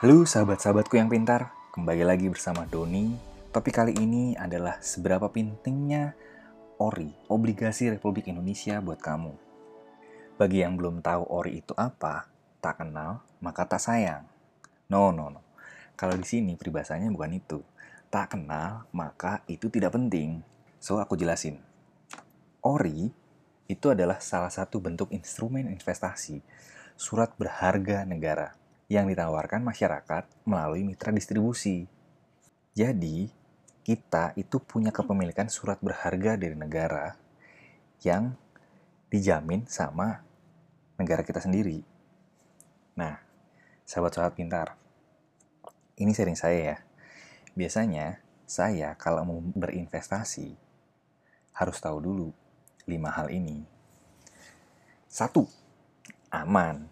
Halo sahabat-sahabatku yang pintar, kembali lagi bersama Doni. Topik kali ini adalah seberapa pentingnya ORI, Obligasi Republik Indonesia buat kamu. Bagi yang belum tahu ORI itu apa, tak kenal, maka tak sayang. No, no, no. Kalau di sini peribahasanya bukan itu. Tak kenal, maka itu tidak penting. So, aku jelasin. ORI itu adalah salah satu bentuk instrumen investasi, surat berharga negara yang ditawarkan masyarakat melalui mitra distribusi. Jadi, kita itu punya kepemilikan surat berharga dari negara yang dijamin sama negara kita sendiri. Nah, sahabat-sahabat pintar, ini sering saya ya. Biasanya, saya kalau mau berinvestasi, harus tahu dulu lima hal ini. Satu, aman.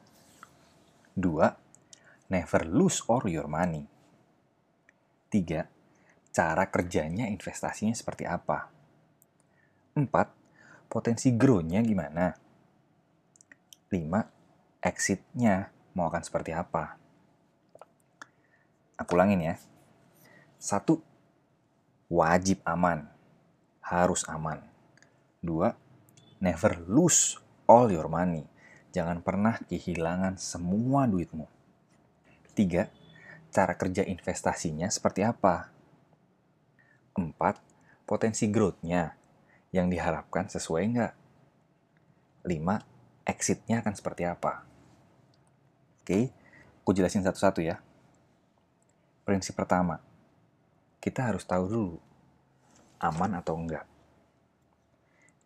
Dua, never lose all your money. Tiga, cara kerjanya investasinya seperti apa. Empat, potensi grow-nya gimana. Lima, exit-nya mau akan seperti apa. Aku ulangin ya. Satu, wajib aman. Harus aman. Dua, never lose all your money. Jangan pernah kehilangan semua duitmu. Tiga, cara kerja investasinya seperti apa. Empat, potensi growth-nya yang diharapkan sesuai nggak. Lima, exit-nya akan seperti apa. Oke, aku jelasin satu-satu ya. Prinsip pertama, kita harus tahu dulu aman atau enggak.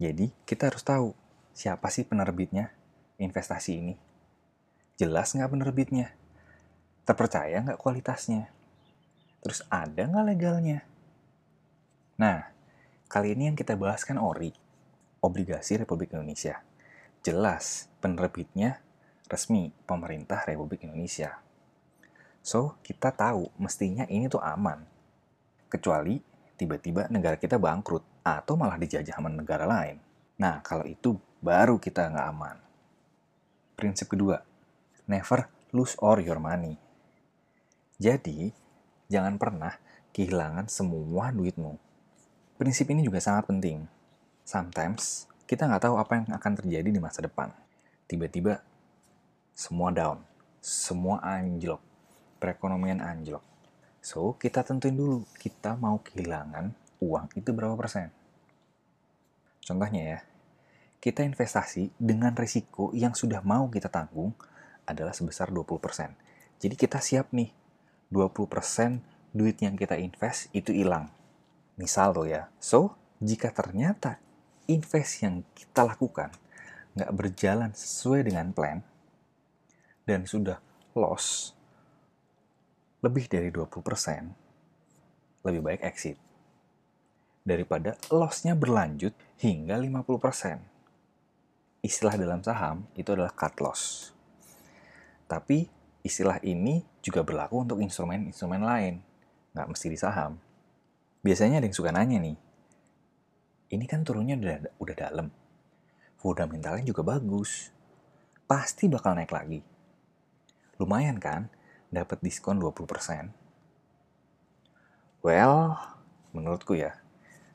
Jadi, kita harus tahu siapa sih penerbitnya investasi ini. Jelas nggak penerbitnya? Terpercaya nggak kualitasnya? Terus ada nggak legalnya? Nah, kali ini yang kita bahas kan ORI, Obligasi Republik Indonesia. Jelas, penerbitnya resmi pemerintah Republik Indonesia. So, kita tahu mestinya ini tuh aman. Kecuali tiba-tiba negara kita bangkrut atau malah dijajah sama negara lain. Nah, kalau itu baru kita nggak aman. Prinsip kedua, never lose all your money. Jadi, jangan pernah kehilangan semua duitmu. Prinsip ini juga sangat penting. Sometimes, kita nggak tahu apa yang akan terjadi di masa depan. Tiba-tiba, semua down, semua anjlok, perekonomian anjlok. So, kita tentuin dulu, kita mau kehilangan uang itu berapa persen. Contohnya ya, kita investasi dengan risiko yang sudah mau kita tanggung adalah sebesar 20%. Jadi kita siap nih, 20% duit yang kita invest itu hilang. Misal tuh ya. So, jika ternyata invest yang kita lakukan nggak berjalan sesuai dengan plan dan sudah loss lebih dari 20%, lebih baik exit. Daripada loss-nya berlanjut hingga 50%. Istilah dalam saham itu adalah cut loss. Tapi istilah ini juga berlaku untuk instrumen-instrumen lain, nggak mesti di saham. Biasanya ada yang suka nanya nih, ini kan turunnya udah, udah dalam, fundamentalnya juga bagus, pasti bakal naik lagi. Lumayan kan, dapat diskon 20%. Well, menurutku ya,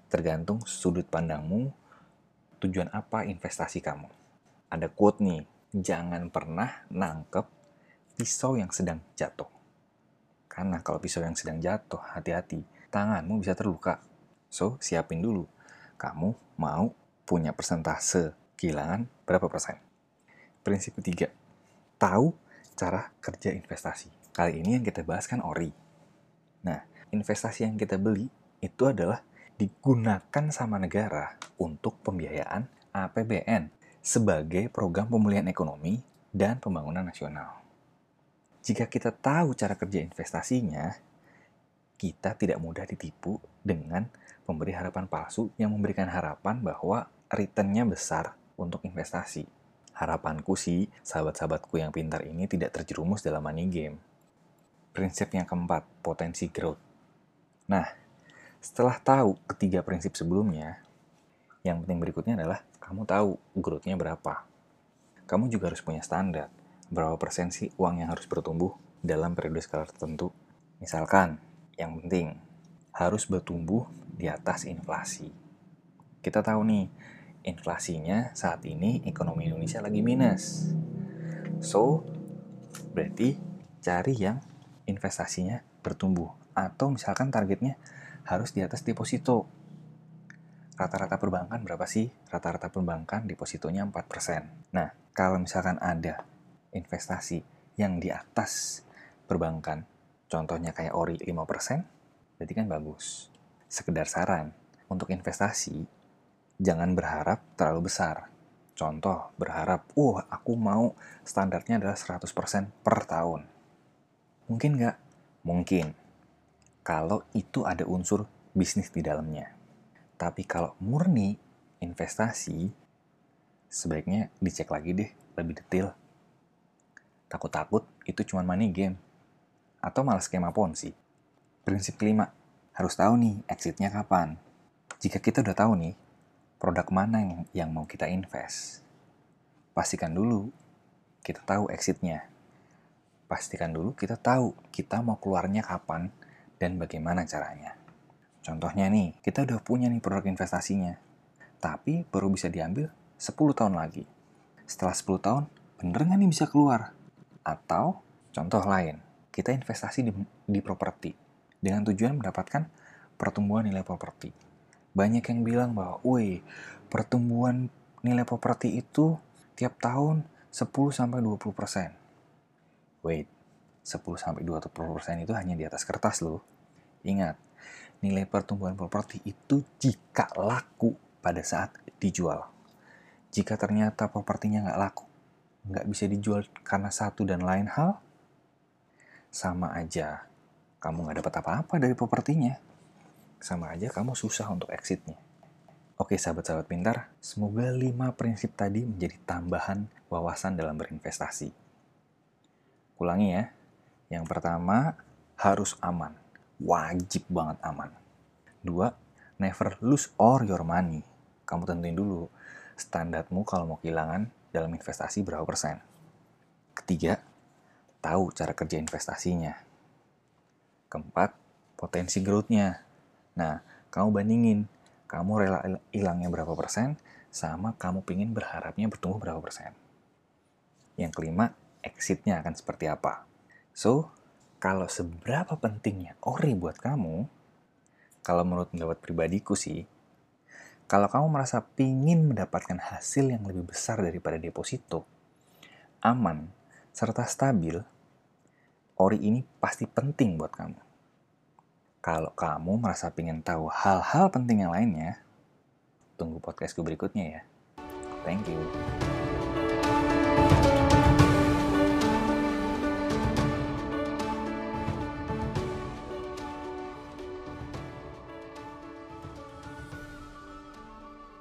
tergantung sudut pandangmu, tujuan apa investasi kamu. Ada quote nih, jangan pernah nangkep pisau yang sedang jatuh. Karena kalau pisau yang sedang jatuh, hati-hati, tanganmu bisa terluka. So, siapin dulu. Kamu mau punya persentase kehilangan berapa persen? Prinsip ketiga, tahu cara kerja investasi. Kali ini yang kita bahas kan ORI. Nah, investasi yang kita beli itu adalah digunakan sama negara untuk pembiayaan APBN sebagai program pemulihan ekonomi dan pembangunan nasional. Jika kita tahu cara kerja investasinya, kita tidak mudah ditipu dengan memberi harapan palsu yang memberikan harapan bahwa returnnya besar untuk investasi. Harapanku sih, sahabat-sahabatku yang pintar ini tidak terjerumus dalam money game. Prinsip yang keempat, potensi growth. Nah, setelah tahu ketiga prinsip sebelumnya, yang penting berikutnya adalah kamu tahu growth-nya berapa. Kamu juga harus punya standar. Berapa persen sih uang yang harus bertumbuh? dalam periode skala tertentu. Misalkan, yang penting harus bertumbuh di atas inflasi. Kita tahu nih, inflasinya saat ini ekonomi Indonesia lagi minus. So, berarti cari yang investasinya bertumbuh. Atau misalkan targetnya harus di atas deposito. Rata-rata perbankan berapa sih? Rata-rata perbankan depositonya 4%. Nah, kalau misalkan ada investasi yang di atas perbankan, contohnya kayak ORI 5%, berarti kan bagus. Sekedar saran, untuk investasi, jangan berharap terlalu besar. Contoh, berharap, uh, aku mau standarnya adalah 100% per tahun. Mungkin nggak? Mungkin. Kalau itu ada unsur bisnis di dalamnya. Tapi kalau murni investasi, sebaiknya dicek lagi deh lebih detail. Takut-takut itu cuma money game. Atau malah skema ponzi. Prinsip kelima, harus tahu nih exitnya kapan. Jika kita udah tahu nih, produk mana yang, yang mau kita invest, pastikan dulu kita tahu exitnya. Pastikan dulu kita tahu kita mau keluarnya kapan dan bagaimana caranya. Contohnya nih, kita udah punya nih produk investasinya, tapi baru bisa diambil 10 tahun lagi. Setelah 10 tahun, bener nggak nih bisa keluar? Atau contoh lain, kita investasi di, di properti dengan tujuan mendapatkan pertumbuhan nilai properti. Banyak yang bilang bahwa, woi, pertumbuhan nilai properti itu tiap tahun 10-20%. Wait, 10-20% itu hanya di atas kertas loh. Ingat, nilai pertumbuhan properti itu jika laku pada saat dijual. Jika ternyata propertinya nggak laku, nggak bisa dijual karena satu dan lain hal, sama aja kamu nggak dapat apa-apa dari propertinya. Sama aja kamu susah untuk exitnya. Oke sahabat-sahabat pintar, semoga 5 prinsip tadi menjadi tambahan wawasan dalam berinvestasi. Ulangi ya, yang pertama harus aman wajib banget aman. Dua, never lose all your money. Kamu tentuin dulu standarmu kalau mau kehilangan dalam investasi berapa persen. Ketiga, tahu cara kerja investasinya. Keempat, potensi growth-nya. Nah, kamu bandingin, kamu rela hilangnya berapa persen, sama kamu pingin berharapnya bertumbuh berapa persen. Yang kelima, exit-nya akan seperti apa. So, kalau seberapa pentingnya ori buat kamu, kalau menurut pendapat pribadiku sih, kalau kamu merasa pingin mendapatkan hasil yang lebih besar daripada deposito, aman, serta stabil, ori ini pasti penting buat kamu. Kalau kamu merasa pingin tahu hal-hal penting yang lainnya, tunggu podcastku berikutnya ya. Thank you.